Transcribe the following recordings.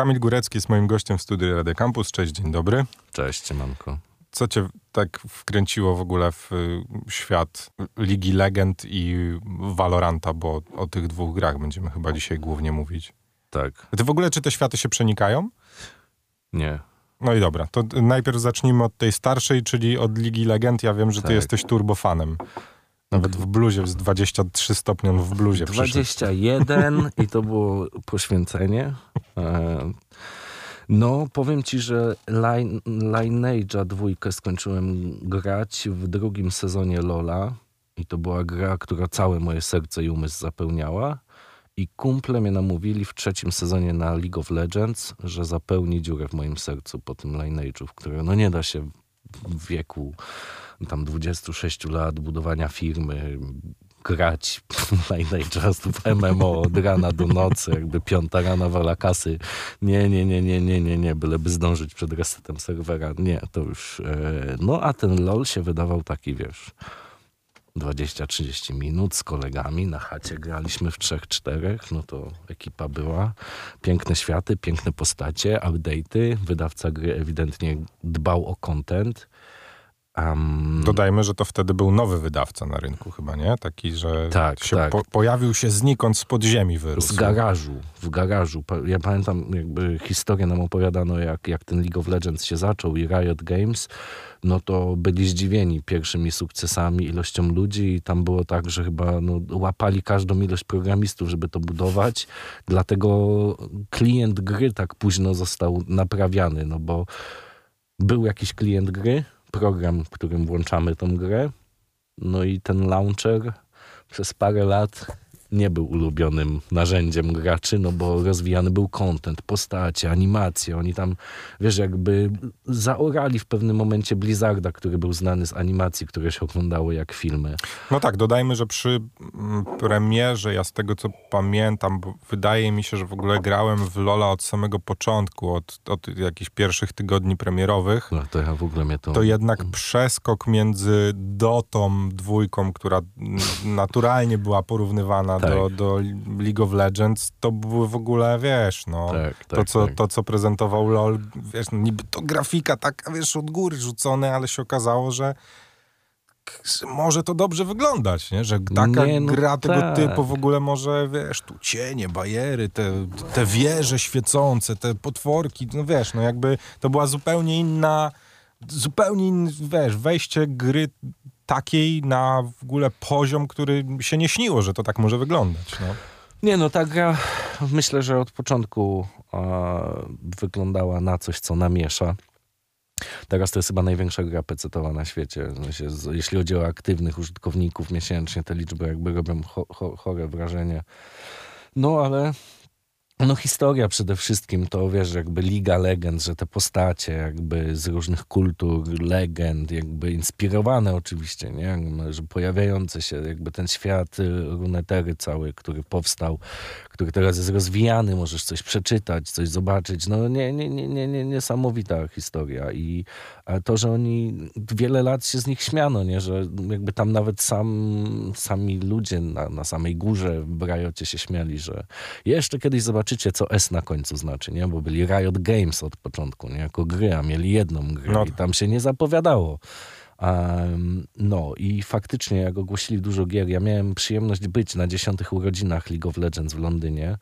Kamil Górecki jest moim gościem w studiu Radio Campus. Cześć, dzień dobry. Cześć, Manko. Co cię tak wkręciło w ogóle w y, świat Ligi Legend i Valoranta, bo o tych dwóch grach będziemy chyba dzisiaj głównie mówić. Tak. Ty w ogóle, czy te światy się przenikają? Nie. No i dobra, to najpierw zacznijmy od tej starszej, czyli od Ligi Legend. Ja wiem, że ty Tak. jesteś turbofanem. Nawet w bluzie, z 23 stopni w bluzie przyszedł. 21 i to było poświęcenie. E, No, powiem ci, że Line- Lineage'a dwójkę skończyłem grać w drugim sezonie Lola i to była gra, która całe moje serce i umysł zapełniała. I kumple mnie namówili w trzecim sezonie na League of Legends, że zapełni dziurę w moim sercu po tym Lineage'u, w które no nie da się w wieku tam 26 lat budowania firmy grać Lineage'a w MMO od rana do nocy, jakby piąta rana wala kasy. Nie, nie, nie, nie, nie, nie, nie, byleby zdążyć przed resetem serwera. Nie, to już... E, no a ten LOL się wydawał taki, wiesz... 20-30 minut z kolegami na chacie graliśmy w trzech, czterech, no to ekipa była. Piękne światy, piękne postacie, update'y. Wydawca gry ewidentnie dbał o content. Um, Dodajmy, że to wtedy był nowy wydawca na rynku chyba, nie? Taki, że Tak, się tak. Po, pojawił się znikąd z podziemi wyrósł. z garażu, w garażu. Ja pamiętam, jakby historię nam opowiadano, jak, jak ten League of Legends się zaczął i Riot Games, no to byli zdziwieni pierwszymi sukcesami, ilością ludzi i tam było tak, że chyba no, łapali każdą ilość programistów, żeby to budować. Dlatego klient gry tak późno został naprawiany, no bo był jakiś klient gry, program, którym włączamy tą grę, no i ten launcher przez parę lat nie był ulubionym narzędziem graczy, no bo rozwijany był content, postacie, animacje. Oni tam, wiesz, jakby zaorali w pewnym momencie Blizzarda, który był znany z animacji, które się oglądało jak filmy. No tak, dodajmy, że przy mm, premierze, ja z tego co pamiętam, bo wydaje mi się, że w ogóle grałem w Lola od samego początku, od, od jakichś pierwszych tygodni premierowych, No to ja w ogóle mnie to... to jednak przeskok między Dotą dwójką, która naturalnie była porównywana Tak. do, do League of Legends, to były w ogóle, wiesz, no... tak, tak, to, co, tak. to, co prezentował LOL, wiesz, no niby to grafika taka, wiesz, od góry rzucone, ale się okazało, że że może to dobrze wyglądać, nie? Że taka Nie, no gra tego tak. typu w ogóle może, wiesz, tu cienie, bajery, te, te wieże świecące, te potworki, no wiesz, no jakby to była zupełnie inna, zupełnie inny, wiesz, wejście gry takiej na w ogóle poziom, który się nie śniło, że to tak może wyglądać, no. Nie no, ta gra myślę, że od początku e, wyglądała na coś, co namiesza. Teraz to jest chyba największa gra pecetowa na świecie. Jeśli chodzi o aktywnych użytkowników miesięcznie, te liczby jakby robią cho, cho, chore wrażenie. No ale no historia przede wszystkim to wiesz, jakby Liga Legend, że te postacie jakby z różnych kultur, legend, jakby inspirowane oczywiście, nie? Że pojawiające się jakby ten świat y, runetery cały, który powstał, który teraz jest rozwijany, możesz coś przeczytać, coś zobaczyć. No nie, nie, nie, nie, nie niesamowita historia i a to, że oni wiele lat się z nich śmiano, nie? Że jakby tam nawet sam, sami ludzie na, na samej górze w Riocie się śmiali, że jeszcze kiedyś zobaczycie, co S na końcu znaczy, nie? Bo byli Riot Games od początku, nie? Jako gry, a mieli jedną grę No. i tam się nie zapowiadało. No i faktycznie, jak ogłosili dużo gier, ja miałem przyjemność być na dziesiątych urodzinach League of Legends w Londynie.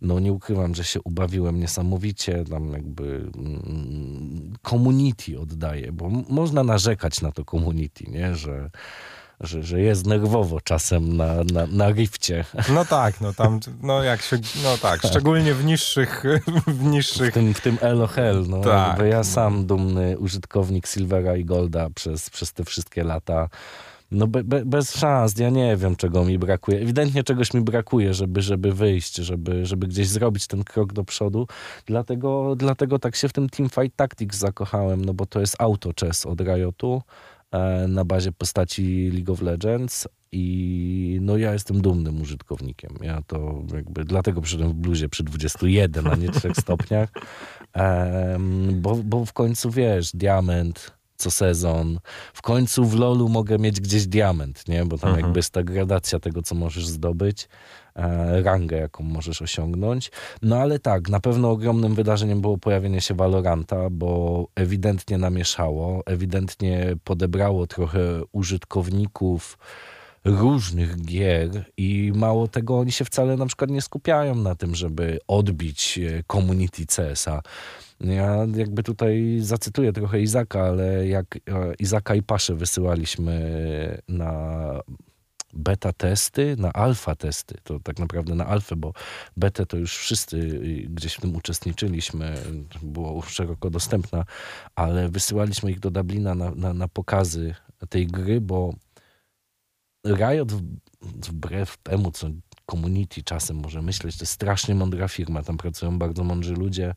No nie ukrywam, że się ubawiłem niesamowicie, tam jakby mm, community oddaje, bo można narzekać na to community, nie? Że, że, że jest nerwowo czasem na, na, na rifcie. No tak, no tam, no jak się, no tak, szczególnie w niższych, w W niższych, tym, w tym LOL, no, Tak, bo ja no. sam dumny użytkownik Silvera i Golda przez, przez te wszystkie lata. No be, be, bez szans, ja nie wiem czego mi brakuje. Ewidentnie czegoś mi brakuje, żeby, żeby wyjść, żeby, żeby gdzieś zrobić ten krok do przodu. Dlatego, dlatego tak się w tym Teamfight Tactics zakochałem, no bo to jest auto chess od Riotu na bazie postaci League of Legends i no ja jestem dumnym użytkownikiem. Ja to jakby dlatego przyszedłem w bluzie przy 21, a nie 3 stopniach. Bo, bo w końcu wiesz, diament, co sezon. W końcu w LoLu mogę mieć gdzieś diament, nie? Bo tam Mhm. jakby jest ta gradacja tego, co możesz zdobyć, e, rangę, jaką możesz osiągnąć. No ale tak, na pewno ogromnym wydarzeniem było pojawienie się Valoranta, bo ewidentnie namieszało, ewidentnie podebrało trochę użytkowników różnych gier i mało tego, oni się wcale na przykład nie skupiają na tym, żeby odbić e, community CS-a. Ja jakby tutaj zacytuję trochę Izaka, ale jak e, Izaka i Paszę wysyłaliśmy na beta testy, na alfa testy, to tak naprawdę na alfę, bo betę to już wszyscy y, gdzieś w tym uczestniczyliśmy, było szeroko dostępna, ale wysyłaliśmy ich do Dublina na, na, na pokazy tej gry, bo Riot wbrew temu, co community czasem może myśleć, to jest strasznie mądra firma. Tam pracują bardzo mądrzy ludzie,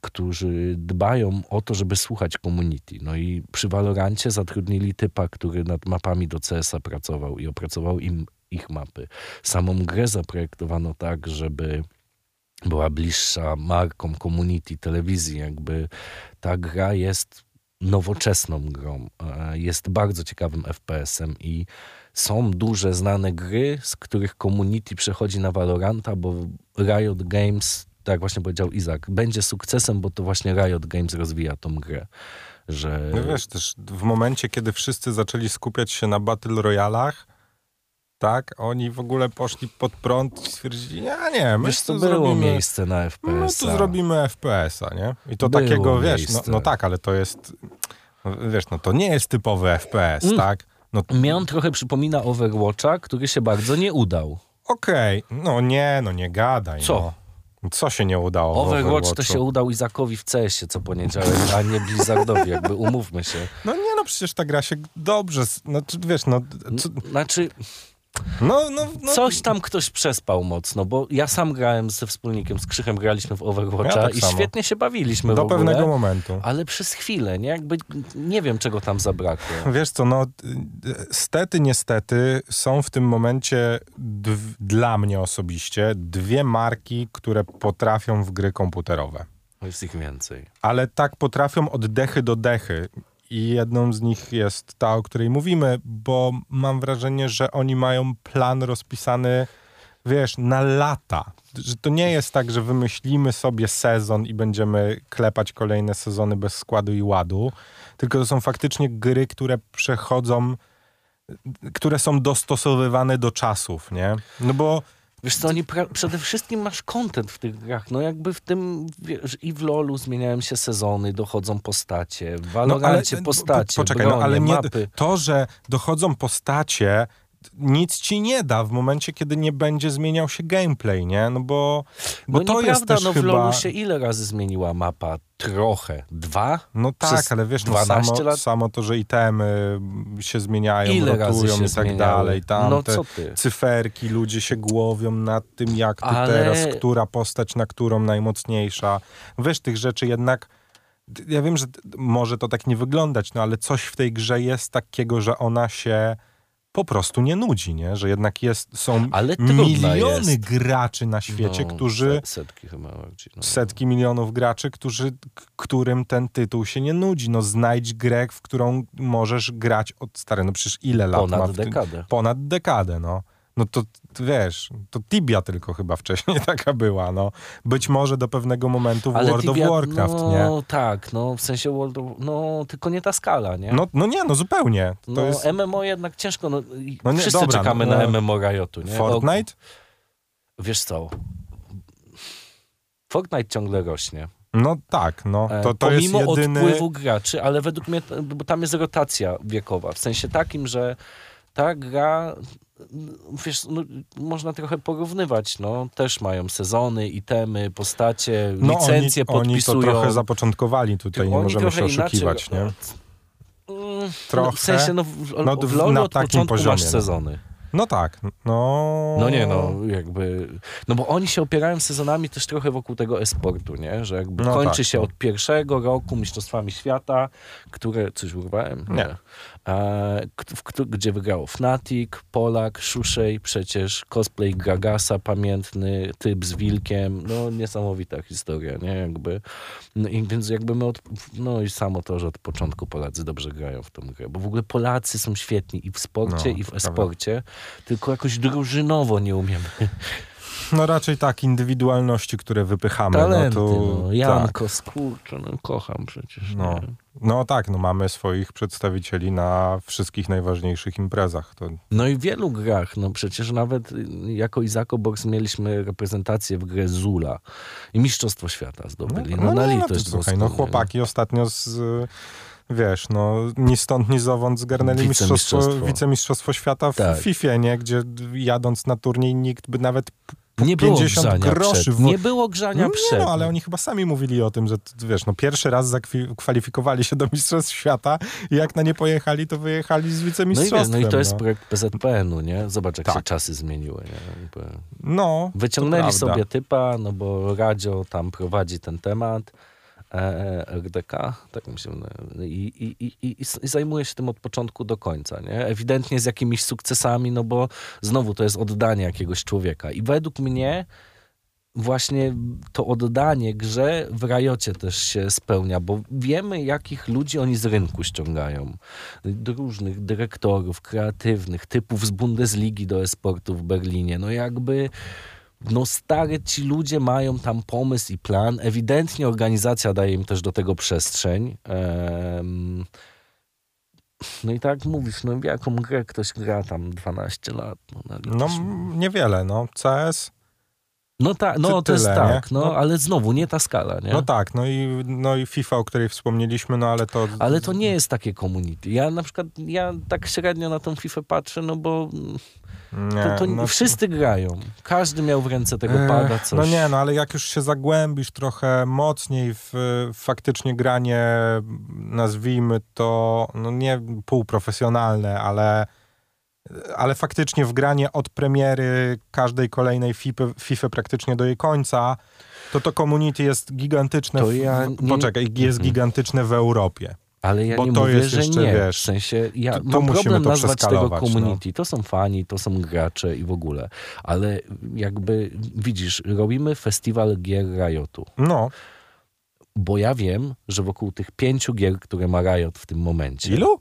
którzy dbają o to, żeby słuchać community. No i przy Valorancie zatrudnili typa, który nad mapami do CS-a pracował i opracował im ich mapy. Samą grę zaprojektowano tak, żeby była bliższa markom community telewizji. Jakby ta gra jest nowoczesną grą. e, Jest bardzo ciekawym FPS-em i są duże, znane gry, z których community przechodzi na Valoranta, bo Riot Games, tak jak właśnie powiedział Izak, będzie sukcesem, bo to właśnie Riot Games rozwija tą grę. Że No wiesz, też w momencie, kiedy wszyscy zaczęli skupiać się na Battle Royalach, tak, oni w ogóle poszli pod prąd i stwierdzili, nie, nie, my wiesz, tu było zrobimy, miejsce na my FPS. tu zrobimy FPS-a, nie? I to Było takiego, wiesz, no, no tak, ale to jest, no, wiesz, no to nie jest typowy FPS, Mm. tak? No Mnie on trochę przypomina Overwatcha, który się bardzo nie udał. okej, no nie, no nie gadaj, Co? No. Co się nie udało Overwatch to się udał Izakowi w CS-ie co poniedziałek, a nie Blizzardowi, jakby umówmy się. No nie, no przecież ta gra się dobrze, s- no czy wiesz, no, co, Znaczy, no, no, no coś tam ktoś przespał mocno, bo ja sam grałem ze wspólnikiem, z Krzychem graliśmy w Overwatcha Ja tak i samo. świetnie się bawiliśmy do w ogóle, pewnego momentu. ale przez chwilę, nie? Jakby nie wiem, czego tam zabrakło. Wiesz co, no stety, niestety są w tym momencie dla mnie osobiście dwie marki, które potrafią w gry komputerowe. Jest ich więcej. Ale tak potrafią od dechy do dechy. I jedną z nich jest ta, o której mówimy, bo mam wrażenie, że oni mają plan rozpisany, wiesz, na lata. Że to nie jest tak, że wymyślimy sobie sezon i będziemy klepać kolejne sezony bez składu i ładu, tylko to są faktycznie gry, które przechodzą, które są dostosowywane do czasów, nie? No bo Wiesz co, oni przede wszystkim masz content w tych grach. No jakby w tym, wiesz, i w LoLu zmieniają się sezony, dochodzą postacie, w Valorancie po- postacie, poczekaj, bronie, no, ale nie, mapy. to, że dochodzą postacie, nic ci nie da w momencie, kiedy nie będzie zmieniał się gameplay, nie? No bo, bo no to jest też no w chyba... LoLu się ile razy zmieniła mapa? Trochę. Dwa? No tak, przez ale wiesz, no 12 samo, lat? samo to, że itemy się zmieniają, Ile rotują się i tak zmieniały? dalej, tam No te cyferki, ludzie się głowią nad tym, jak to Ale- teraz, która postać na którą najmocniejsza. Wiesz, tych rzeczy jednak ja wiem, że może to tak nie wyglądać, no ale coś w tej grze jest takiego, że ona się po prostu nie nudzi, nie? Że jednak jest, są miliony jest. graczy na świecie, No, którzy se- Setki chyba. No. setki milionów graczy, którzy, którym ten tytuł się nie nudzi. No znajdź grę, w którą możesz grać od stary, no przecież ile lat ma Ponad w dekadę. Ponad dekadę, no. No to wiesz, to Tibia tylko chyba wcześniej taka była, no. Być może do pewnego momentu w World Tibia- of Warcraft, no, nie? No tak, no w sensie World of, no tylko nie ta skala, nie? No, no nie, no zupełnie. To no jest MMO jednak ciężko, no, No nie, wszyscy dobra, czekamy no, na no. MMO Riotu, nie? Fortnite? O, wiesz co, Fortnite ciągle rośnie. No tak, no. E, To, to jest pomimo jedyny... odpływu graczy, ale według mnie, bo tam jest rotacja wiekowa, w sensie takim, że ta gra, wiesz, no, można trochę porównywać, no, też mają sezony, itemy, postacie, No licencje oni, oni podpisują. to trochę zapoczątkowali tutaj, nie Oni możemy się oszukiwać, inaczej, nie? Trochę. No, w sensie, no, w, No, w na od takim poziomie, masz no. sezony. No tak, no... No nie, no jakby... No bo oni się opierają sezonami też trochę wokół tego e-sportu, nie? Że jakby No kończy tak, się no. od pierwszego roku Mistrzostwami Świata, które... Coś urwałem? Nie. E, któ- gdzie wygrało Fnatic, Polak, Szuszej, przecież cosplay Gagasa pamiętny, typ z wilkiem, no niesamowita historia, nie? Jakby, no i więc jakby my od, no i samo to, że od początku Polacy dobrze grają w tą grę, bo w ogóle Polacy są świetni i w sporcie, No, i w e-sporcie, tylko jakoś drużynowo nie umiemy. No raczej tak, indywidualności, które wypychamy. Talenty, no, no, to, tak. Janko, skurczę, no kocham przecież. No. No tak, no mamy swoich przedstawicieli na wszystkich najważniejszych imprezach. To, No i w wielu grach, no przecież nawet jako Izako Box mieliśmy reprezentację w grze Zula i Mistrzostwo Świata zdobyli. No, na nie, litość to, słuchaj, no chłopaki ostatnio z... Wiesz, no ni stąd, ni zowąd zgarnęli mistrzostwo, Wicemistrzostwo. wicemistrzostwo świata w Tak. FIFA, nie? Gdzie jadąc na turniej nikt by nawet Nie było 50 grzania groszy przed. Nie było grzania No przed. nie, no, ale oni chyba sami mówili o tym, że wiesz, no pierwszy raz zakwalifikowali się do Mistrzostw Świata i jak na nie pojechali, to wyjechali z no i, wicemistrzostwem. no i to jest no. projekt PZPN-u, nie? Zobacz, jak Tak. się czasy zmieniły. Nie? No, Wyciągnęli sobie typa, no bo Radio tam prowadzi ten temat. E, RDK, tak mi się i, i, i, i zajmuje się tym od początku do końca. Nie? Ewidentnie z jakimiś sukcesami, no bo znowu to jest oddanie jakiegoś człowieka. I według mnie właśnie to oddanie grze w Rajocie też się spełnia, bo wiemy, jakich ludzi oni z rynku ściągają. Różnych dyrektorów, kreatywnych, typów z Bundesligi do esportu w Berlinie. No jakby no stare ci ludzie mają tam pomysł i plan. Ewidentnie organizacja daje im też do tego przestrzeń. No i tak mówisz, no jaką grę ktoś gra tam 12 lat. No, No m, niewiele, no. CS, no tak, no to jest tak, no, No- ale znowu nie ta skala, nie? no tak, no i, no i FIFA, o której wspomnieliśmy, no ale to... Ale to nie jest takie community. Ja na przykład, ja tak średnio na tą FIFA patrzę, no bo nie, to, to no, wszyscy grają. Każdy miał w ręce tego pada, coś. No nie, no ale jak już się zagłębisz trochę mocniej w w faktycznie granie, nazwijmy to, no nie półprofesjonalne, ale, ale faktycznie w granie od premiery każdej kolejnej FIFA, FIFA praktycznie do jej końca, to to community jest gigantyczne. W, ja nie- Poczekaj, jest Mhm. gigantyczne w Europie. Ale ja Bo nie to mówię, jest że jeszcze, nie. wiesz, w sensie, ja to- to mam problem to nazwać tego no. community. To są fani, to są gracze i w ogóle. Ale jakby, widzisz, robimy festiwal gier Riotu. No, Bo ja wiem, że wokół tych pięciu gier, które ma Riot w tym momencie... ilu?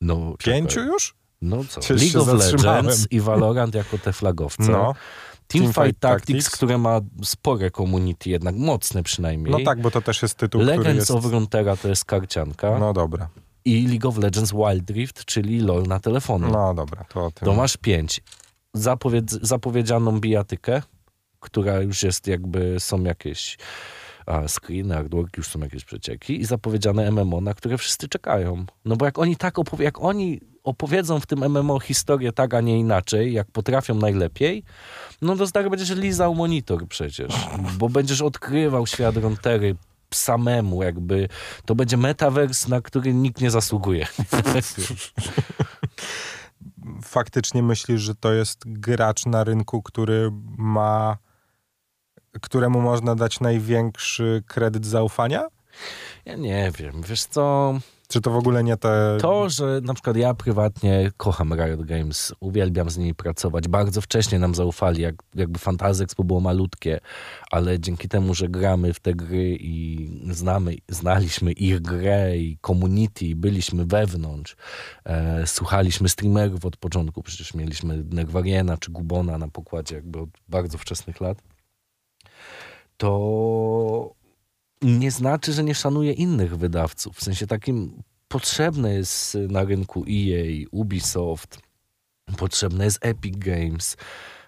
No, Pięciu czekaj. już? No co? Przecież League of. Legends i Valorant jako te flagowce. No, Teamfight Teamfight Tactics, które ma spore community, jednak mocne przynajmniej. no tak, bo to też jest tytuł, który Legends jest... of Runeterra to jest karcianka. No dobra, I League of Legends Wild Rift, czyli LOL na telefony. no dobra, to o tym. To masz pięć. Zapowiedz, zapowiedzianą bijatykę, która już jest jakby, są jakieś a, screeny, artwork, już są jakieś przecieki i zapowiedziane MMO, na które wszyscy czekają. No bo jak oni tak opowie- jak oni opowiedzą w tym MMO historię tak, a nie inaczej, jak potrafią najlepiej, no to stary będziesz lizał monitor przecież, bo będziesz odkrywał świat Rontery samemu, jakby to będzie metavers, na który nikt nie zasługuje. faktycznie myślisz, że to jest gracz na rynku, który ma, któremu można dać największy kredyt zaufania? Ja nie wiem, wiesz co... Czy to w ogóle nie te... To, że na przykład ja prywatnie kocham Riot Games, uwielbiam z nimi pracować. Bardzo wcześnie nam zaufali, jak, jakby Fantasy Expo było malutkie, ale dzięki temu, że gramy w te gry i znamy, znaliśmy ich grę i community, byliśmy wewnątrz, e, słuchaliśmy streamerów od początku, przecież mieliśmy Nerwariena czy Gubona na pokładzie jakby od bardzo wczesnych lat, to nie znaczy, że nie szanuje innych wydawców. W sensie takim potrzebne jest na rynku EA, Ubisoft, potrzebne jest Epic Games.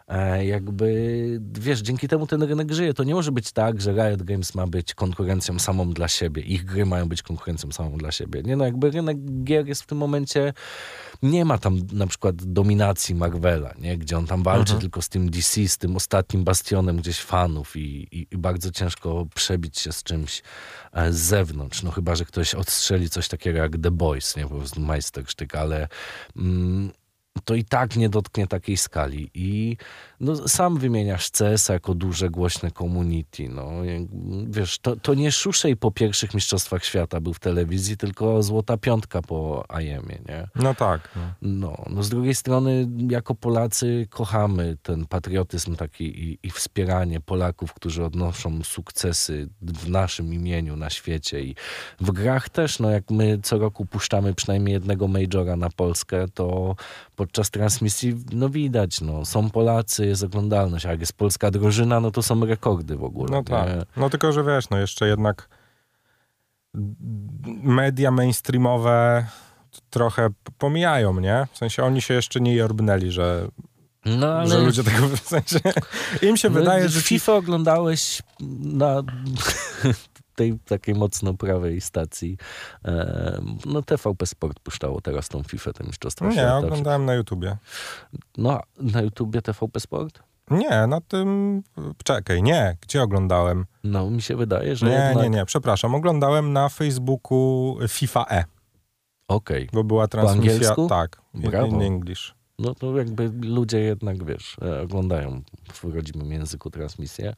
E, jakby, wiesz, dzięki temu ten rynek żyje. To nie może być tak, że Riot Games ma być konkurencją samą dla siebie. Ich gry mają być konkurencją samą dla siebie. Nie no, jakby rynek gier jest w tym momencie, nie ma tam na przykład dominacji Marvela, nie? Gdzie on tam walczy Mhm. tylko z tym DC, z tym ostatnim bastionem gdzieś fanów i, i, i bardzo ciężko przebić się z czymś e, z zewnątrz. No chyba, że ktoś odstrzeli coś takiego jak The Boys, nie? Po prostu majstersztyk, ale mm, to i tak nie dotknie takiej skali. I no, sam wymieniasz CS jako duże, głośne community. No, wiesz, to, to nie Szuszej po pierwszych Mistrzostwach Świata był w telewizji, tylko Złota Piątka po IEM-ie, nie? No tak. No. No, no z drugiej strony jako Polacy kochamy ten patriotyzm taki i, i wspieranie Polaków, którzy odnoszą sukcesy w naszym imieniu na świecie i w grach też, no jak my co roku puszczamy przynajmniej jednego majora na Polskę, to podczas transmisji no widać, no są Polacy, jest oglądalność, a jak jest polska drużyna, no to są rekordy w ogóle. No nie? tak. No tylko, że wiesz, no jeszcze jednak media mainstreamowe trochę pomijają, nie? W sensie oni się jeszcze nie jorbnęli, że, No ale... że ludzie tego w sensie... Im się No, wydaje, że FIFA oglądałeś na tej takiej mocno prawej stacji. E, No TVP Sport puszczało teraz tą FIFA, te mistrzostwa Nie, świata. oglądałem na YouTubie. No, na YouTubie TVP Sport? Nie, na tym... Czekaj, nie. Gdzie oglądałem? No, mi się wydaje, że Nie, jednak... nie, nie, przepraszam. Oglądałem na Facebooku FIFA E, Okej, bo była transmisja... angielsku? Tak, Brawo. in English. No to jakby ludzie jednak, wiesz, e, oglądają w rodzimym języku transmisję,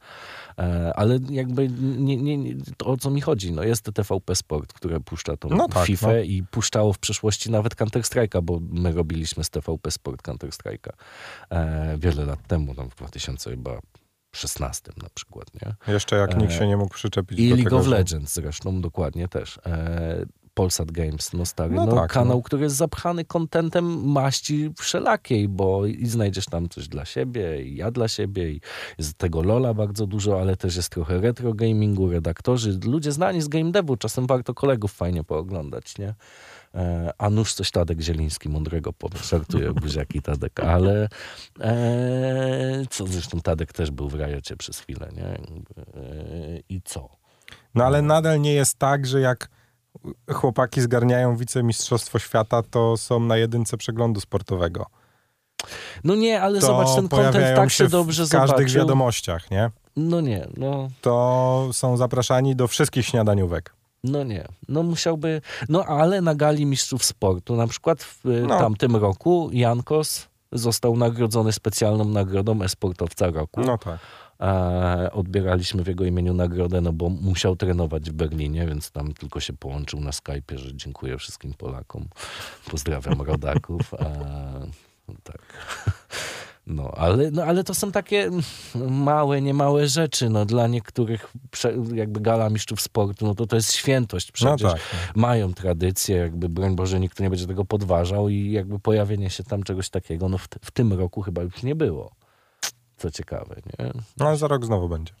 E, ale jakby nie, nie, nie, to o co mi chodzi, no jest TVP Sport, które puszcza tą No tak, FIFA no. i puszczało w przeszłości nawet Counter-Strike'a, bo my robiliśmy z TVP Sport Counter-Strike'a e, wiele lat temu, tam w 2016 na przykład, nie? Jeszcze jak nikt się nie mógł przyczepić I do League tego, of że- Legends zresztą dokładnie też. Polsat Games, no stary, No no, tak, kanał, no. który jest zapchany kontentem maści wszelakiej, bo i znajdziesz tam coś dla siebie, i ja dla siebie, i jest tego Lola bardzo dużo, ale też jest trochę retro gamingu, redaktorzy, ludzie znani z game devu, czasem warto kolegów fajnie pooglądać, nie? E, a nuż coś Tadek Zieliński mądrego powie, żartuję, buziaki Tadek, ale e, co zresztą Tadek też był w Rajocie przez chwilę, nie? E, I co? No ale nadal nie jest tak, że jak chłopaki zgarniają wicemistrzostwo świata, to są na jedynce przeglądu sportowego. No nie, ale To zobacz, ten content tak się w dobrze każdych zobaczył. wiadomościach, nie? No nie, no, To są zapraszani do wszystkich śniadaniówek. no nie. No musiałby, no ale na gali mistrzów sportu, na przykład w y, No. tamtym roku Jankos został nagrodzony specjalną nagrodą e-sportowca roku. No tak. Odbieraliśmy w jego imieniu nagrodę, no bo musiał trenować w Berlinie, więc tam tylko się połączył na Skype'ie, że dziękuję wszystkim Polakom. Pozdrawiam rodaków. E, tak. No ale, no, ale to są takie małe, niemałe rzeczy. No, dla niektórych jakby gala mistrzów sportu, no to to jest świętość No przecież. tak. Mają tradycję, jakby broń Boże nikt nie będzie tego podważał i jakby pojawienie się tam czegoś takiego, no w, w tym roku chyba już nie było. Co ciekawe, nie? No ale za rok znowu będzie.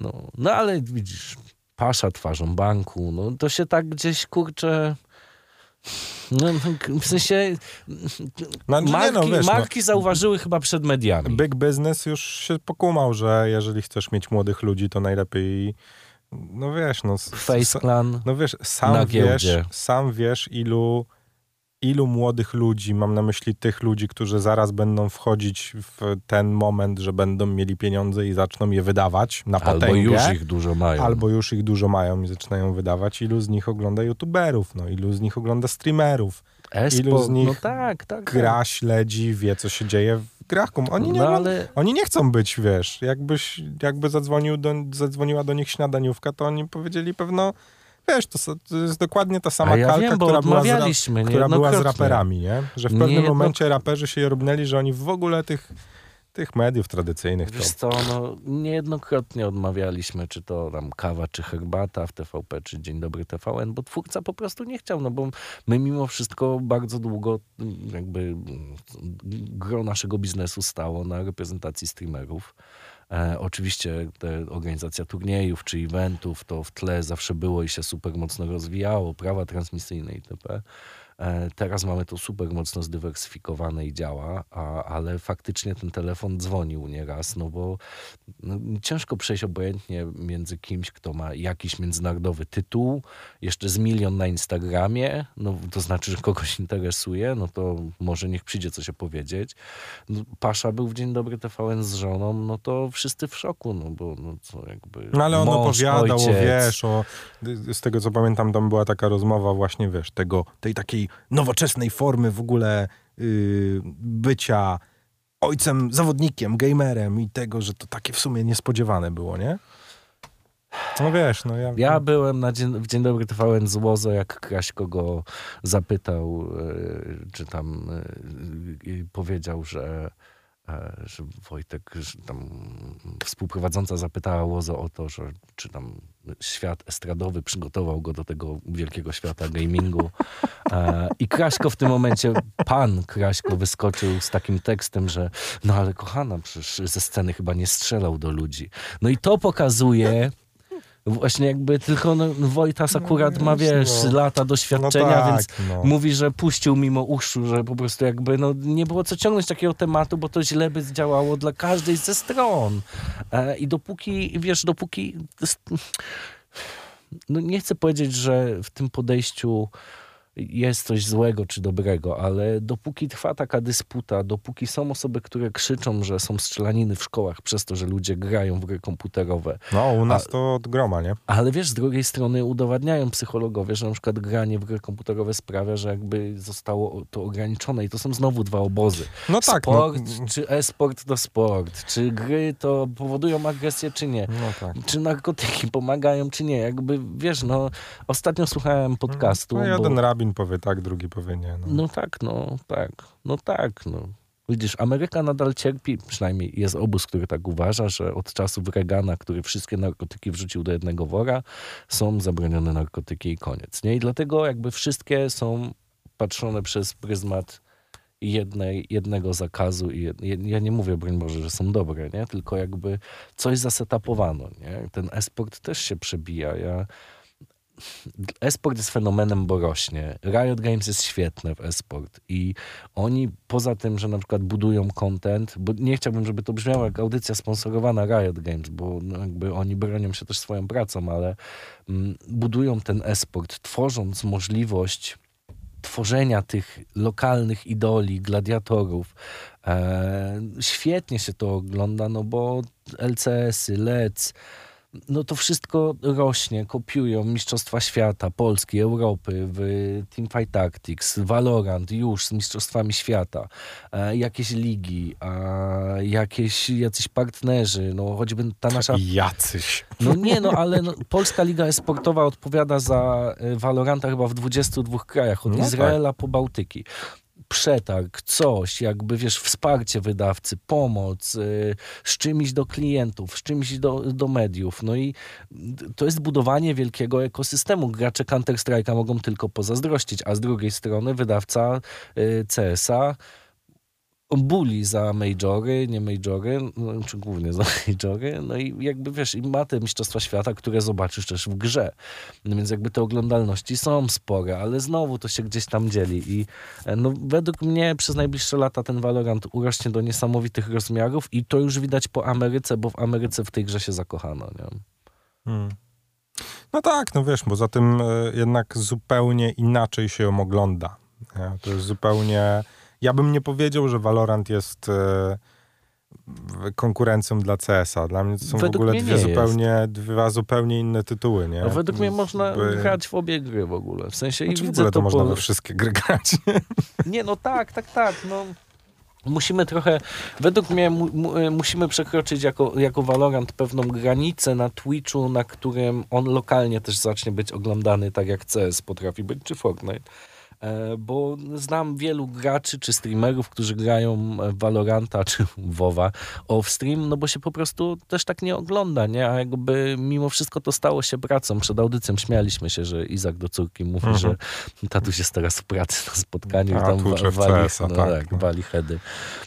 No, no ale widzisz, pasza twarzą banku, no to się tak gdzieś kurczę. No, w sensie No, nie, marki, no, wiesz, no. marki zauważyły chyba przed mediami. Big Business już się pokumał, że jeżeli chcesz mieć młodych ludzi, to najlepiej, no wiesz, no... Face Clan. No wiesz, sam wiesz, sam wiesz, ilu, ilu młodych ludzi, mam na myśli tych ludzi, którzy zaraz będą wchodzić w ten moment, że będą mieli pieniądze i zaczną je wydawać na potęgę. Albo już ich dużo mają. Albo już ich dużo mają i zaczynają wydawać. Ilu z nich ogląda youtuberów, no, ilu z nich ogląda streamerów, Esport, ilu z nich no tak, tak. gra, śledzi, wie co się dzieje w grach. Oni nie, no, ale oni nie chcą być, wiesz, jakbyś, jakby zadzwonił do, zadzwoniła do nich śniadaniówka, to oni powiedzieli pewno, wiesz, to, to jest dokładnie ta sama ja kalka, wiem, która, była z, która była z raperami, nie? Że w pewnym Niejednok- momencie raperzy się robnęli, że oni w ogóle tych, tych mediów tradycyjnych to... Wiesz co, no, niejednokrotnie odmawialiśmy, czy to tam kawa, czy herbata w TVP, czy Dzień Dobry TVN, bo twórca po prostu nie chciał, no bo my mimo wszystko bardzo długo jakby mm, gro naszego biznesu stało na reprezentacji streamerów. E, oczywiście te organizacja turniejów czy eventów to w tle zawsze było i się super mocno rozwijało, prawa transmisyjne itp. E, Teraz mamy to super mocno zdywersyfikowane i działa, a, ale faktycznie ten telefon dzwonił nieraz, no bo no, ciężko przejść obojętnie między kimś, kto ma jakiś międzynarodowy tytuł, jeszcze z milion na Instagramie, no to znaczy, że kogoś interesuje, no to może niech przyjdzie coś opowiedzieć. No, Pasza był w Dzień Dobry TVN z żoną, no to wszyscy w szoku, no bo no co jakby No ale on mąż, opowiadał, ojciec. wiesz, o, z tego co pamiętam, tam była taka rozmowa właśnie, wiesz, tego, tej takiej nowoczesnej formy w ogóle yy, bycia ojcem, zawodnikiem, gamerem i tego, że to takie w sumie niespodziewane było, nie? No wiesz, no ja... Ja byłem na dzień, w Dzień Dobry TVN z Łozo, jak Kraśko go zapytał, e, czy tam i powiedział, że, że Wojtek, że tam współprowadząca zapytała Łozo o to, że czy tam świat estradowy przygotował go do tego wielkiego świata gamingu. E, I Kraśko w tym momencie, pan Kraśko wyskoczył z takim tekstem, że no ale kochana, przecież ze sceny chyba nie strzelał do ludzi. No i to pokazuje... Właśnie jakby tylko no, Wojtas akurat ma, wiesz, no. lata doświadczenia, no tak, więc no. mówi, że puścił mimo uszu, że po prostu jakby no, nie było co ciągnąć takiego tematu, bo to źle by zdziałało dla każdej ze stron. E, I dopóki, wiesz, dopóki... No nie chcę powiedzieć, że w tym podejściu jest coś złego czy dobrego, ale dopóki trwa taka dysputa, dopóki są osoby, które krzyczą, że są strzelaniny w szkołach przez to, że ludzie grają w gry komputerowe, No, u nas to od groma, nie? ale wiesz, z drugiej strony udowadniają psychologowie, że na przykład granie w gry komputerowe sprawia, że jakby zostało to ograniczone i to są znowu dwa obozy. No tak, no, sport czy e-sport to sport, czy gry to powodują agresję czy nie. no tak. Czy narkotyki pomagają, czy nie? Jakby, wiesz, no, ostatnio słuchałem podcastu. No, jeden bo, rabin powie tak, drugi powie nie. No. no tak, no, tak, no tak, no. Widzisz, Ameryka nadal cierpi, przynajmniej jest obóz, który tak uważa, że od czasów Reagana, który wszystkie narkotyki wrzucił do jednego wora, są zabronione narkotyki i koniec. Nie? I dlatego jakby wszystkie są patrzone przez pryzmat jednej, jednego zakazu. I jed, ja nie mówię, broń Boże, że są dobre, nie? tylko jakby coś zasetapowano. Nie? Ten esport też się przebija. Ja, e-sport jest fenomenem, bo rośnie. Riot Games jest świetne w e-sport i oni poza tym, że na przykład budują content, bo nie chciałbym, żeby to brzmiało jak audycja sponsorowana Riot Games, bo no jakby oni bronią się też swoją pracą, ale mm, budują ten e-sport, tworząc możliwość tworzenia tych lokalnych idoli, gladiatorów. E, świetnie się to ogląda, no bo LCS-y, LEDs, no to wszystko rośnie, kopiują Mistrzostwa Świata, Polski, Europy, w Teamfight Tactics, Valorant już z Mistrzostwami Świata, e, jakieś ligi, jakieś, jacyś partnerzy, no choćby ta nasza... Jacyś. No nie, no ale no, Polska Liga Esportowa odpowiada za e, Valoranta chyba w 22 krajach, od No tak. Izraela po Bałtyki przetarg, coś, jakby wiesz, wsparcie wydawcy, pomoc, y, z czymś do klientów, z czymś do, do mediów. No i to jest budowanie wielkiego ekosystemu. Gracze Counter-Strike'a mogą tylko pozazdrościć, a z drugiej strony wydawca y, CS-a buli za majory, nie majory, no, czy głównie za majory, no i jakby wiesz, i ma te Mistrzostwa Świata, które zobaczysz też w grze. No więc jakby te oglądalności są spore, ale znowu to się gdzieś tam dzieli i e, no, według mnie przez najbliższe lata ten Valorant urośnie do niesamowitych rozmiarów i to już widać po Ameryce, bo w Ameryce w tej grze się zakochano, nie? Hmm. No tak, no wiesz, bo za tym e, jednak zupełnie inaczej się ją ogląda. Nie? To jest zupełnie... Ja bym nie powiedział, że Valorant jest e, w- konkurencją dla CS-a. Dla mnie to są Według w ogóle dwie nie zupełnie, dwa zupełnie inne tytuły, nie? A według mnie można By- grać w obie gry w ogóle. W sensie Znaczy i w widzę ogóle to to można po... we wszystkie gry grać. Nie, no tak, tak, tak. No. Musimy trochę, według mnie mu, mu, e, musimy przekroczyć jako, jako Valorant pewną granicę na Twitchu, na którym on lokalnie też zacznie być oglądany tak jak CS potrafi być, czy Fortnite. E, Bo znam wielu graczy czy streamerów, którzy grają Valoranta czy WoWa off-stream, no bo się po prostu też tak nie ogląda, nie? A jakby mimo wszystko to stało się pracą. Przed audycją śmialiśmy się, że Izak do córki mówi, Mhm. że tatuś jest teraz w pracy na spotkaniu i A, tam wa- wali, CS-a, no, tak, tak, no. wali heady.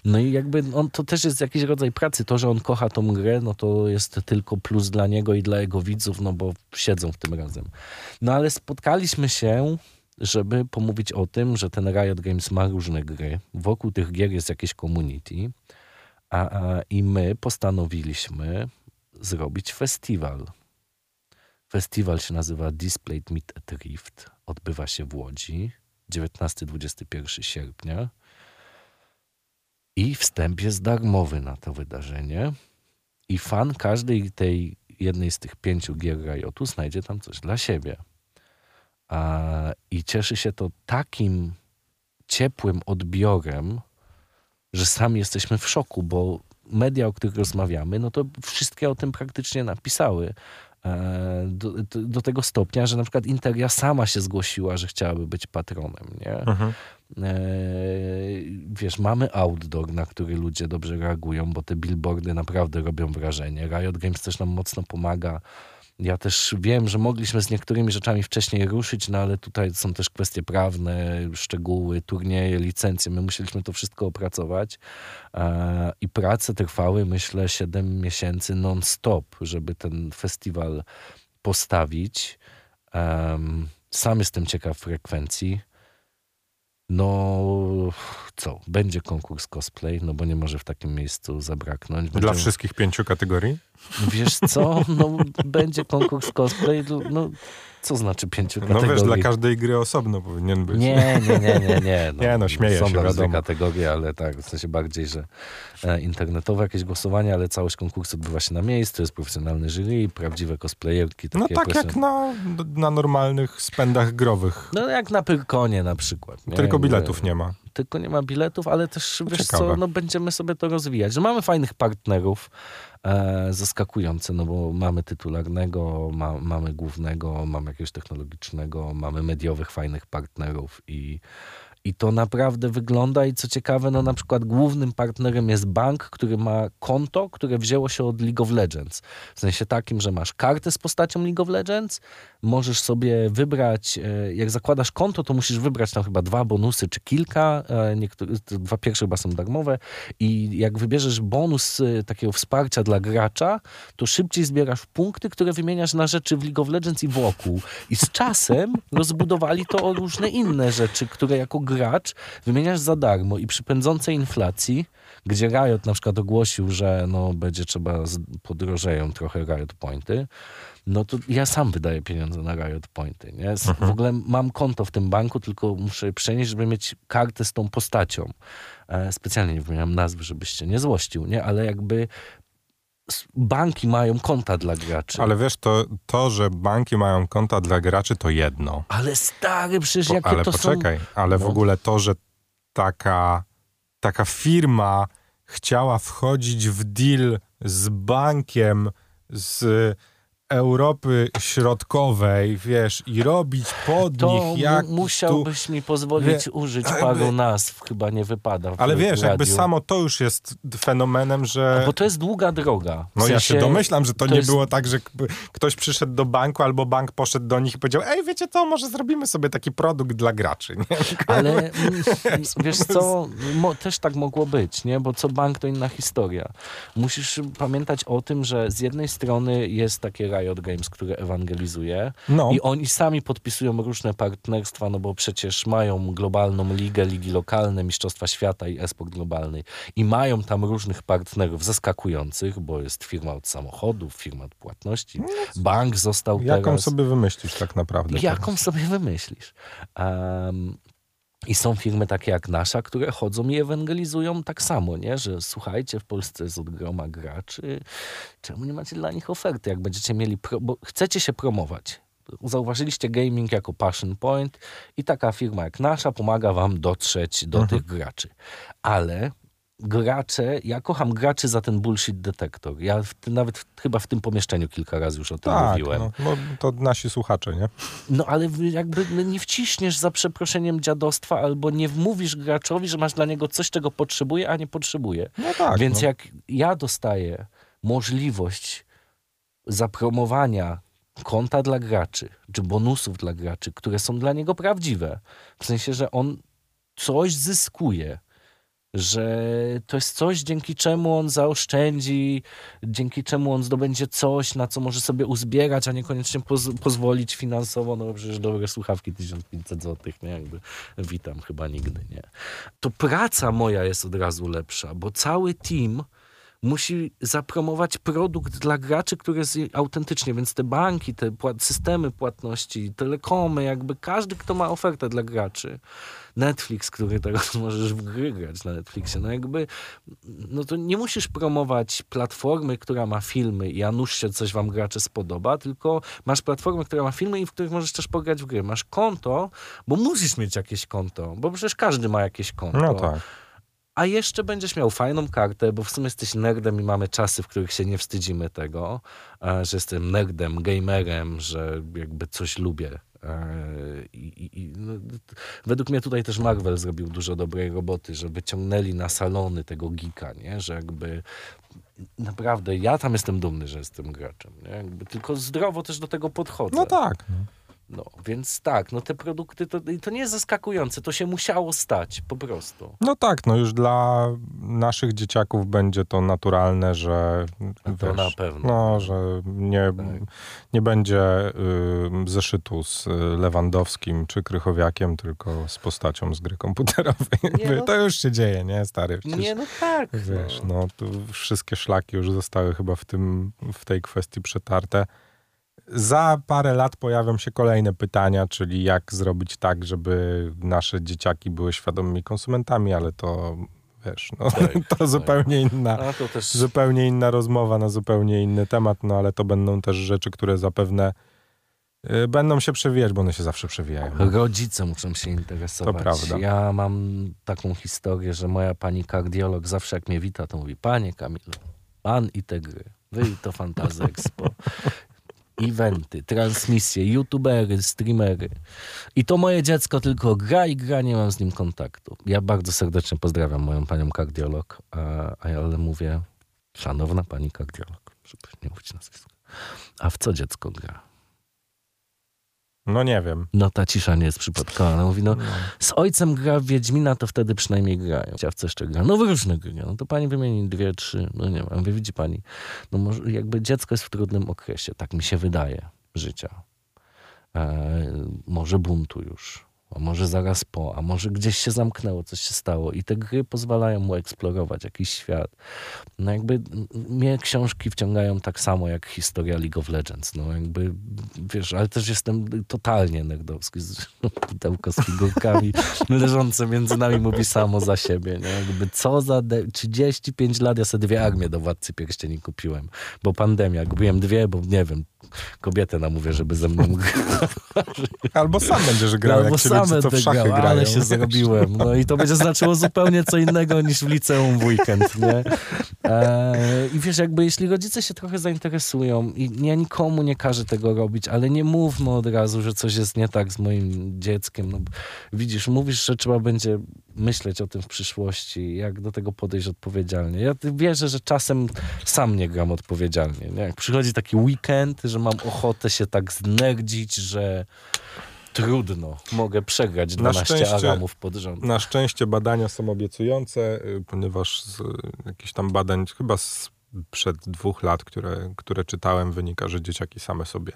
No i jakby on, to też jest jakiś rodzaj pracy. To, że on kocha tą grę, no to jest tylko plus dla niego i dla jego widzów, no bo siedzą w tym razem. No ale spotkaliśmy się żeby pomówić o tym, że ten Riot Games ma różne gry. Wokół tych gier jest jakieś community, a, a, i my postanowiliśmy zrobić festiwal. Festiwal się nazywa Displayed Meet at Rift. Odbywa się w Łodzi 19-21 sierpnia. I wstęp jest darmowy na to wydarzenie. I fan każdej tej jednej z tych pięciu gier Riotu znajdzie tam coś dla siebie. I cieszy się to takim ciepłym odbiorem, że sami jesteśmy w szoku, bo media, o których rozmawiamy, no to wszystkie o tym praktycznie napisały. E, do, do, do, tego stopnia, że na przykład Interia sama się zgłosiła, że chciałaby być patronem, nie? Mhm. E, wiesz, mamy outdoor, na który ludzie dobrze reagują, bo te billboardy naprawdę robią wrażenie. Riot Games też nam mocno pomaga ja też wiem, że mogliśmy z niektórymi rzeczami wcześniej ruszyć, no ale tutaj są też kwestie prawne, szczegóły, turnieje, licencje. My musieliśmy to wszystko opracować i prace trwały, myślę, 7 miesięcy non-stop, żeby ten festiwal postawić. sam jestem ciekaw frekwencji. No, co? Będzie konkurs cosplay, no bo nie może w takim miejscu zabraknąć. Dla wszystkich pięciu kategorii? Wiesz co? No, będzie konkurs cosplay. No, co znaczy pięciu kategorii? No wiesz, dla każdej gry osobno powinien być. Nie, nie, nie, nie. Nie, no, nie, no śmieję są się, wiadomo. kategorie, ale tak, w sensie bardziej, że e, internetowe jakieś głosowanie, ale całość konkursu odbywa się na miejscu, jest profesjonalny jury, prawdziwe cosplayerki. No tak jak na, na normalnych spędach growych. No jak na Pyrkonie na przykład. Nie? Tylko biletów nie ma tylko nie ma biletów, ale też wiesz co, no będziemy sobie to rozwijać. Że mamy fajnych partnerów, zaskakujące, no bo mamy tytularnego, ma, mamy głównego, mamy jakiegoś technologicznego, mamy mediowych fajnych partnerów i i to naprawdę wygląda i co ciekawe, no na przykład głównym partnerem jest bank, który ma konto, które wzięło się od League of Legends. W sensie takim, że masz kartę z postacią League of Legends, możesz sobie wybrać, e, jak zakładasz konto, to musisz wybrać tam chyba dwa bonusy czy kilka, e, niektóre, dwa pierwsze chyba są darmowe i jak wybierzesz bonus e, takiego wsparcia dla gracza, to szybciej zbierasz punkty, które wymieniasz na rzeczy w League of Legends i wokół. I z czasem rozbudowali to o różne inne rzeczy, które jako gracz wymieniasz za darmo i przy pędzącej inflacji, gdzie Riot na przykład ogłosił, że no, będzie trzeba, podrożeją trochę Riot Pointy, no to ja sam wydaję pieniądze na Riot Pointy. Nie? Mhm. W ogóle mam konto w tym banku, tylko muszę je przenieść, żeby mieć kartę z tą postacią. E, specjalnie nie wymieniam nazwy, żebyście nie złościł, nie? ale jakby banki mają konta dla graczy. Ale wiesz, to, to, że banki mają konta dla graczy, to jedno. Ale stary, przecież jakie ale to poczekaj, są... ale no. w ogóle to, że taka, taka firma chciała wchodzić w deal z bankiem, z Europy Środkowej, wiesz, i robić pod to nich jak musiałbyś tu... mi pozwolić Wie... użyć paru nazw, chyba nie wypada. Ale wiesz, jakby samo to już jest fenomenem, że... bo to jest długa droga. W no sensie... ja się domyślam, że to, to nie jest... było tak, że ktoś przyszedł do banku albo bank poszedł do nich i powiedział, ej, wiecie co, może zrobimy sobie taki produkt dla graczy, nie? Ale mm, wiesz co, mo, też tak mogło być, nie? Bo co bank to inna historia. Musisz pamiętać o tym, że z jednej strony jest takie Riot Games, które ewangelizuje. No. I oni sami podpisują różne partnerstwa, no bo przecież mają globalną ligę, ligi lokalne, Mistrzostwa Świata i esport globalny. I mają tam różnych partnerów zaskakujących, bo jest firma od samochodów, firma od płatności. No, Bank został Jaką teraz... sobie wymyślisz tak naprawdę? Jaką teraz? sobie wymyślisz? Um, i są firmy takie jak nasza, które chodzą i ewangelizują tak samo, nie? że słuchajcie, w Polsce jest od groma graczy, czemu nie macie dla nich oferty, jak będziecie mieli, pro... bo chcecie się promować. Zauważyliście gaming jako passion point i taka firma jak nasza pomaga wam dotrzeć do mhm. tych graczy. Ale gracze, ja kocham graczy za ten bullshit detektor. Ja w, nawet w, chyba w tym pomieszczeniu kilka razy już o tym tak, mówiłem. No, no, to nasi słuchacze, nie? No ale jakby no, nie wciśniesz za przeproszeniem dziadostwa albo nie wmówisz graczowi, że masz dla niego coś, czego potrzebuje, a nie potrzebuje. No tak. Więc no. jak ja dostaję możliwość zapromowania konta dla graczy, czy bonusów dla graczy, które są dla niego prawdziwe, w sensie, że on coś zyskuje, że to jest coś, dzięki czemu on zaoszczędzi, dzięki czemu on zdobędzie coś, na co może sobie uzbierać, a niekoniecznie poz pozwolić finansowo, no przecież dobre słuchawki 1500 zł, nie? Jakby witam chyba nigdy, nie? To praca moja jest od razu lepsza, bo cały team musi zapromować produkt dla graczy, który jest autentycznie, więc te banki, te systemy płatności, telekomy, jakby każdy, kto ma ofertę dla graczy, Netflix, który teraz możesz w gry grać na Netflixie, no jakby, no to nie musisz promować platformy, która ma filmy i a nuż się coś wam gracze spodoba, tylko masz platformę, która ma filmy i w których możesz też pograć w gry. Masz konto, bo musisz mieć jakieś konto, bo przecież każdy ma jakieś konto. No tak. A jeszcze będziesz miał fajną kartę, bo w sumie jesteś nerdem i mamy czasy, w których się nie wstydzimy tego, e, że jestem nerdem, gamerem, że jakby coś lubię. E, I, i, no, według mnie tutaj też Marvel zrobił dużo dobrej roboty, że wyciągnęli na salony tego geeka, nie? że jakby naprawdę ja tam jestem dumny, że jestem graczem. Nie? Jakby tylko zdrowo też do tego podchodzę. No tak. No. Więc tak, no te produkty, to, to nie jest zaskakujące, to się musiało stać, po prostu. No tak, no już dla naszych dzieciaków będzie to naturalne, że A to wiesz, na pewno. No, że nie, Tak. nie będzie y, zeszytu z y, Lewandowskim czy Krychowiakiem, tylko z postacią z gry komputerowej. Jakby no- To już się dzieje, nie, stary? Przecież, Nie, no tak. Wiesz, no. no wszystkie szlaki już zostały chyba w, tym, w tej kwestii przetarte. Za parę lat pojawią się kolejne pytania, czyli jak zrobić tak, żeby nasze dzieciaki były świadomymi konsumentami, ale to wiesz, no, Tak, to tak. zupełnie inna, to też zupełnie inna rozmowa na zupełnie inny temat, no ale to będą też rzeczy, które zapewne y, będą się przewijać, bo one się zawsze przewijają. rodzice muszą się interesować. To prawda. Ja mam taką historię, że moja pani kardiolog zawsze jak mnie wita, to mówi, panie Kamilu, pan i te gry, wy i to Fantazy Expo. Eventy, transmisje, youtubery, streamery. I to moje dziecko tylko gra i gra, nie mam z nim kontaktu. Ja bardzo serdecznie pozdrawiam moją panią kardiolog, a, a ja ale mówię, szanowna pani kardiolog, żeby nie mówić nazwiska. A w co dziecko gra? No nie wiem. No ta cisza nie jest przypadkowa. Mówi, no z ojcem gra Wiedźmina, to wtedy przynajmniej grają. A w co jeszcze gra? No w różne gry. No to pani wymieni dwie, trzy, no nie wiem. Ja Mówię, widzi pani, no może jakby dziecko jest w trudnym okresie, tak mi się wydaje, życia. E, może buntu już, a może zaraz po, a może gdzieś się zamknęło, coś się stało i te gry pozwalają mu eksplorować jakiś świat. No jakby mnie książki wciągają tak samo jak historia League of Legends. No jakby, wiesz, ale też jestem totalnie nerdowski. Z- Pudełko z figurkami leżące między nami mówi samo za siebie. Nie? Jakby co za de- 35 lat ja sobie dwie armie do Władcy Pierścieni kupiłem, bo pandemia. Kupiłem dwie, bo nie wiem, kobietę namówię, żeby ze mną grała. Albo sam będziesz grał, Albo jak sam grał, grają. ale się zrobiłem. No i to będzie znaczyło zupełnie co innego niż w liceum w weekend, nie? E, I wiesz, jakby jeśli rodzice się trochę zainteresują i ja nikomu nie każę tego robić, ale nie mówmy od razu, że coś jest nie tak z moim dzieckiem. No, widzisz, mówisz, że trzeba będzie myśleć o tym w przyszłości, jak do tego podejść odpowiedzialnie. Ja wierzę, że czasem sam nie gram odpowiedzialnie. Nie? Jak przychodzi taki weekend, że mam ochotę się tak znerdzić, że trudno, mogę przegrać 12 szczęście- aramów pod rząd. Na szczęście badania są obiecujące, y, ponieważ z y, jakichś tam badań, chyba z przed dwóch lat, które, które czytałem, wynika, że dzieciaki same sobie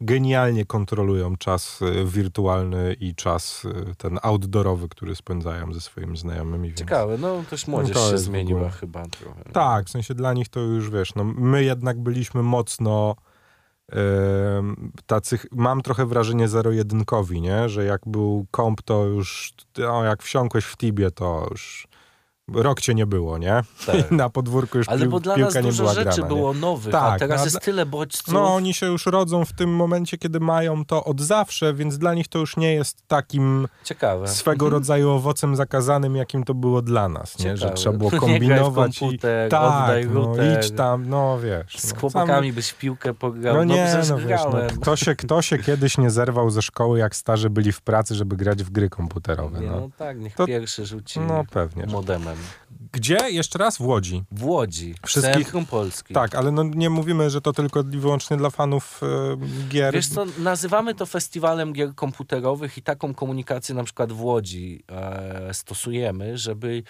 genialnie kontrolują czas y, wirtualny i czas ten outdoorowy, który spędzają ze swoimi znajomymi. Więc... Ciekawe, no też młodzież No to się zmieniła chyba trochę. Tak, w sensie dla nich to już wiesz, no my jednak byliśmy mocno tacy, mam trochę wrażenie zero-jedynkowi, nie? Że jak był komp, to już, o, jak wsiąkłeś w Tibie, to już rok cię nie było, nie? Tak. I na podwórku już Ale pił, bo dla piłka nas dużo rzeczy grana, było nowych, a Tak, teraz no, jest tyle bodźców. No oni się już rodzą w tym momencie, kiedy mają to od zawsze, więc dla nich to już nie jest takim Ciekawe. swego rodzaju owocem zakazanym, jakim to było dla nas, nie? Że trzeba było kombinować i komputer, tak, oddaj no, idź tam, no wiesz. Z no, chłopakami byś w piłkę pograł. No No, nie, no wiesz, no, kto, się, kto się kiedyś nie zerwał ze szkoły, jak starzy byli w pracy, żeby grać w gry komputerowe, Nie, no. no tak, niech To- pierwszy rzuci No pewnie. że- Gdzie? Jeszcze raz? W Łodzi. W Łodzi, Wszystkich- centrum Polski. Tak, ale no nie mówimy, że to tylko i wyłącznie dla fanów e, gier. Wiesz co, nazywamy to festiwalem gier komputerowych i taką komunikację na przykład w Łodzi e, stosujemy, żeby,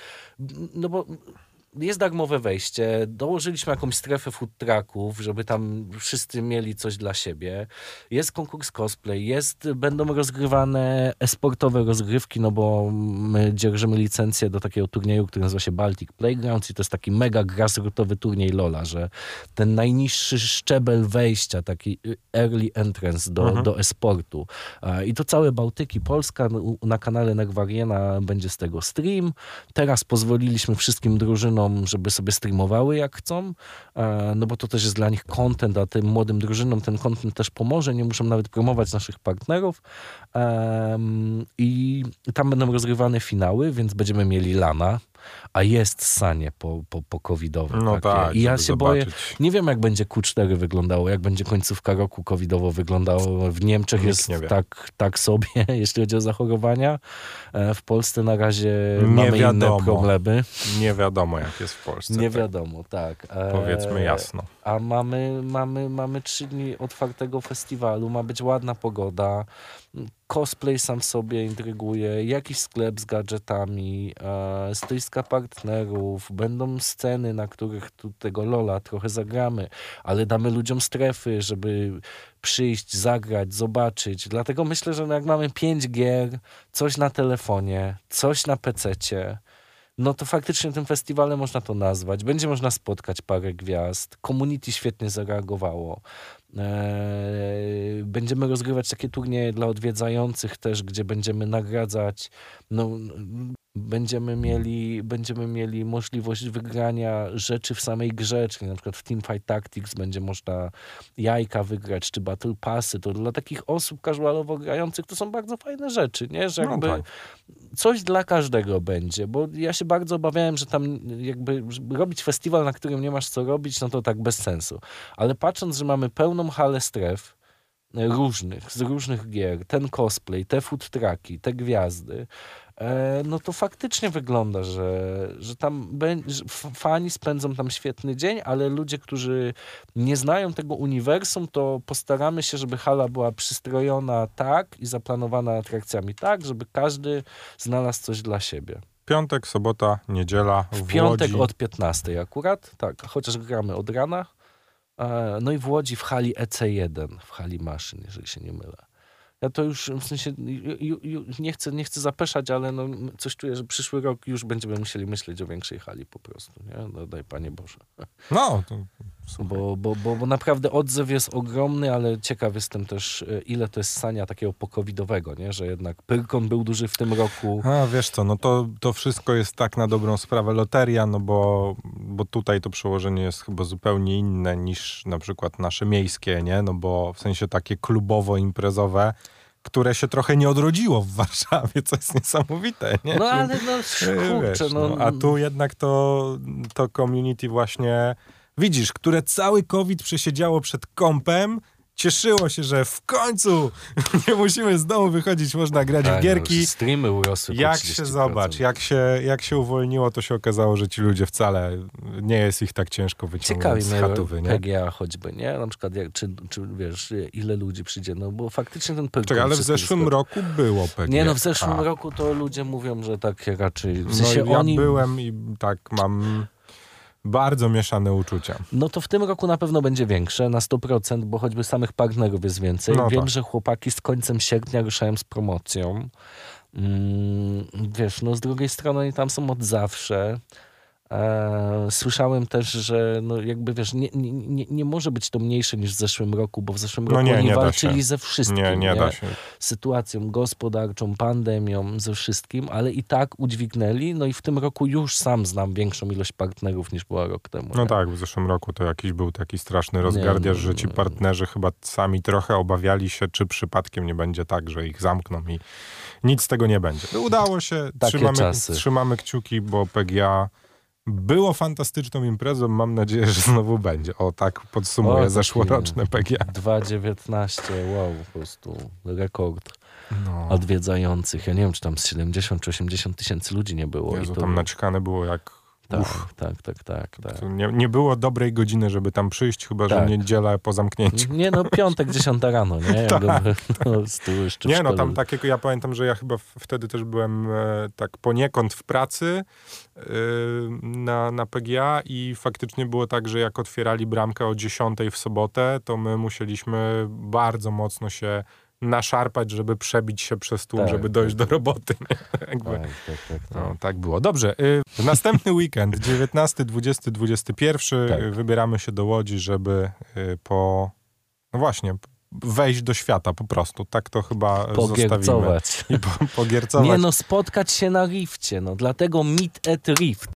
no bo jest darmowe wejście, dołożyliśmy jakąś strefę food trucków, żeby tam wszyscy mieli coś dla siebie. Jest konkurs cosplay, jest, będą rozgrywane esportowe rozgrywki, no bo my dzierżymy licencję do takiego turnieju, który nazywa się Baltic Playgrounds i to jest taki mega grassrootowy turniej Lola, że ten najniższy szczebel wejścia, taki early entrance do, Mhm. do esportu. I to całe Bałtyki, Polska, na kanale Negwariena będzie z tego stream. Teraz pozwoliliśmy wszystkim drużynom, żeby sobie streamowały jak chcą, e, no bo to też jest dla nich content, a tym młodym drużynom ten content też pomoże, nie muszą nawet promować naszych partnerów. I tam będą rozgrywane finały, więc będziemy mieli lana, a jest sanie po, po, po covidowe. No tak, I ja się boję, zobaczyć. nie wiem jak będzie Q4 wyglądało, jak będzie końcówka roku covidowo wyglądało. W Niemczech Nikt jest nie tak, tak sobie, jeśli chodzi o zachorowania. E, W Polsce na razie Nie mamy inne wiadomo. problemy. Nie wiadomo, jak jest w Polsce. Nie tak wiadomo, tak. E, Powiedzmy jasno. A mamy, mamy, mamy trzy dni otwartego festiwalu, ma być ładna pogoda. Cosplay sam sobie intryguje, jakiś sklep z gadżetami, e, stoiska partnerów, będą sceny, na których tu tego Lola trochę zagramy, ale damy ludziom strefy, żeby przyjść, zagrać, zobaczyć. Dlatego myślę, że no jak mamy pięć gier, coś na telefonie, coś na pececie, no to faktycznie tym festiwalem można to nazwać. Będzie można spotkać parę gwiazd. Community świetnie zareagowało. Eee, będziemy rozgrywać takie turnieje dla odwiedzających też, gdzie będziemy nagradzać. No, będziemy mieli, będziemy mieli możliwość wygrania rzeczy w samej grze, czyli na przykład w Teamfight Tactics będzie można jajka wygrać, czy Battle Passy. To dla takich osób casualowo grających to są bardzo fajne rzeczy, nie? Że No jakby tak. Coś dla każdego będzie, bo ja się bardzo obawiałem, że tam jakby robić festiwal, na którym nie masz co robić, no to tak bez sensu. Ale patrząc, że mamy pełną halę stref e, różnych, z różnych gier, ten cosplay, te food trucki, te gwiazdy, no to faktycznie wygląda, że, że tam że fani spędzą tam świetny dzień, ale ludzie, którzy nie znają tego uniwersum, to postaramy się, żeby hala była przystrojona tak i zaplanowana atrakcjami tak, żeby każdy znalazł coś dla siebie. Piątek, sobota, niedziela w, W piątek Łodzi. od 15 akurat, tak, chociaż gramy od rana. E, No i w Łodzi w hali EC1, w hali maszyn, jeżeli się nie mylę. Ja to już w sensie ju, ju, nie, chcę, nie chcę zapeszać, ale no, coś czuję, że przyszły rok już będziemy musieli myśleć o większej hali po prostu. Nie? No daj Panie Boże. No, to, Bo, bo, bo, bo naprawdę odzew jest ogromny, ale ciekaw jestem też, e, ile to jest sania takiego pokowidowego, nie? że jednak Pyrkon był duży w tym roku. A wiesz co, no to, to wszystko jest tak na dobrą sprawę loteria, no bo, bo tutaj to przełożenie jest chyba zupełnie inne niż na przykład nasze miejskie, nie? No bo w sensie takie klubowo-imprezowe, które się trochę nie odrodziło w Warszawie, co jest niesamowite, nie? No ale no kurczę, no, no, a tu jednak to, to community właśnie, widzisz, które cały COVID przesiedziało przed kąpem, cieszyło się, że w końcu nie musimy z domu wychodzić, można grać Tak, w gierki. No, streamy urosły Jak 30%. się zobacz, jak się, jak się uwolniło, to się okazało, że ci ludzie wcale nie jest ich tak ciężko Ciekawi wyciągnąć z mnie chatówy, nie? PGA choćby, nie? Na przykład, jak, czy, czy wiesz, ile ludzi przyjdzie, no bo faktycznie ten Pyrkon Czekaj, ale w zeszłym wyskoczył. roku było PGA. Nie no, w zeszłym roku to ludzie mówią, że tak raczej, w No sensie ja oni... byłem i tak mam bardzo mieszane uczucia. No to w tym roku na pewno będzie większe, na 100%, bo choćby samych partnerów jest więcej. No Wiem, tak. że chłopaki z końcem sierpnia ruszają z promocją. Mm, wiesz, no z drugiej strony oni tam są od zawsze. E, słyszałem też, że no jakby wiesz, nie, nie, nie, może być to mniejsze niż w zeszłym roku, bo w zeszłym No roku nie, oni nie walczyli ze wszystkim. Nie, nie da się. sytuacją gospodarczą, pandemią, ze wszystkim, ale i tak udźwignęli. No i w tym roku już sam znam większą ilość partnerów niż była rok temu. No tak, w zeszłym roku to jakiś był taki straszny rozgardiasz, Nie, że ci partnerzy chyba sami trochę obawiali się, czy przypadkiem nie będzie tak, że ich zamkną i nic z tego nie będzie. Udało się, Takie trzymamy, czasy. trzymamy kciuki, bo PGA było fantastyczną imprezą, mam nadzieję, że znowu będzie. O, tak O, podsumuję taki- zeszłoroczne PGA. 2,19, wow, po prostu rekord No. odwiedzających. Ja nie wiem, czy tam z 70 czy 80 tysięcy ludzi nie było. Jezu, I to, tam naćkane było jak Tak, tak, tak, tak, tak. To Nie, nie było dobrej godziny, żeby tam przyjść, chyba że Tak. niedziela po zamknięciu. Nie no, piątek, dziesiąta rano, nie? Jak Tak, po prostu jeszcze Nie, no tam takiego, ja pamiętam, że ja chyba wtedy też byłem e, tak poniekąd w pracy e, na, na PGA i faktycznie było tak, że jak otwierali bramkę o 10 w sobotę, to my musieliśmy bardzo mocno się naszarpać, żeby przebić się przez tłum, Tak, żeby tak, dojść do roboty. Jakby, Tak, tak, tak, tak. no, tak było. Dobrze, y, w następny weekend, 19, 20, 21, Tak. y, wybieramy się do Łodzi, żeby y, po, no właśnie, wejść do świata po prostu. Tak to chyba zostawimy. Pogiercować. I po, pogiercować. Nie no, spotkać się na rifcie, no dlatego Meet at Rift.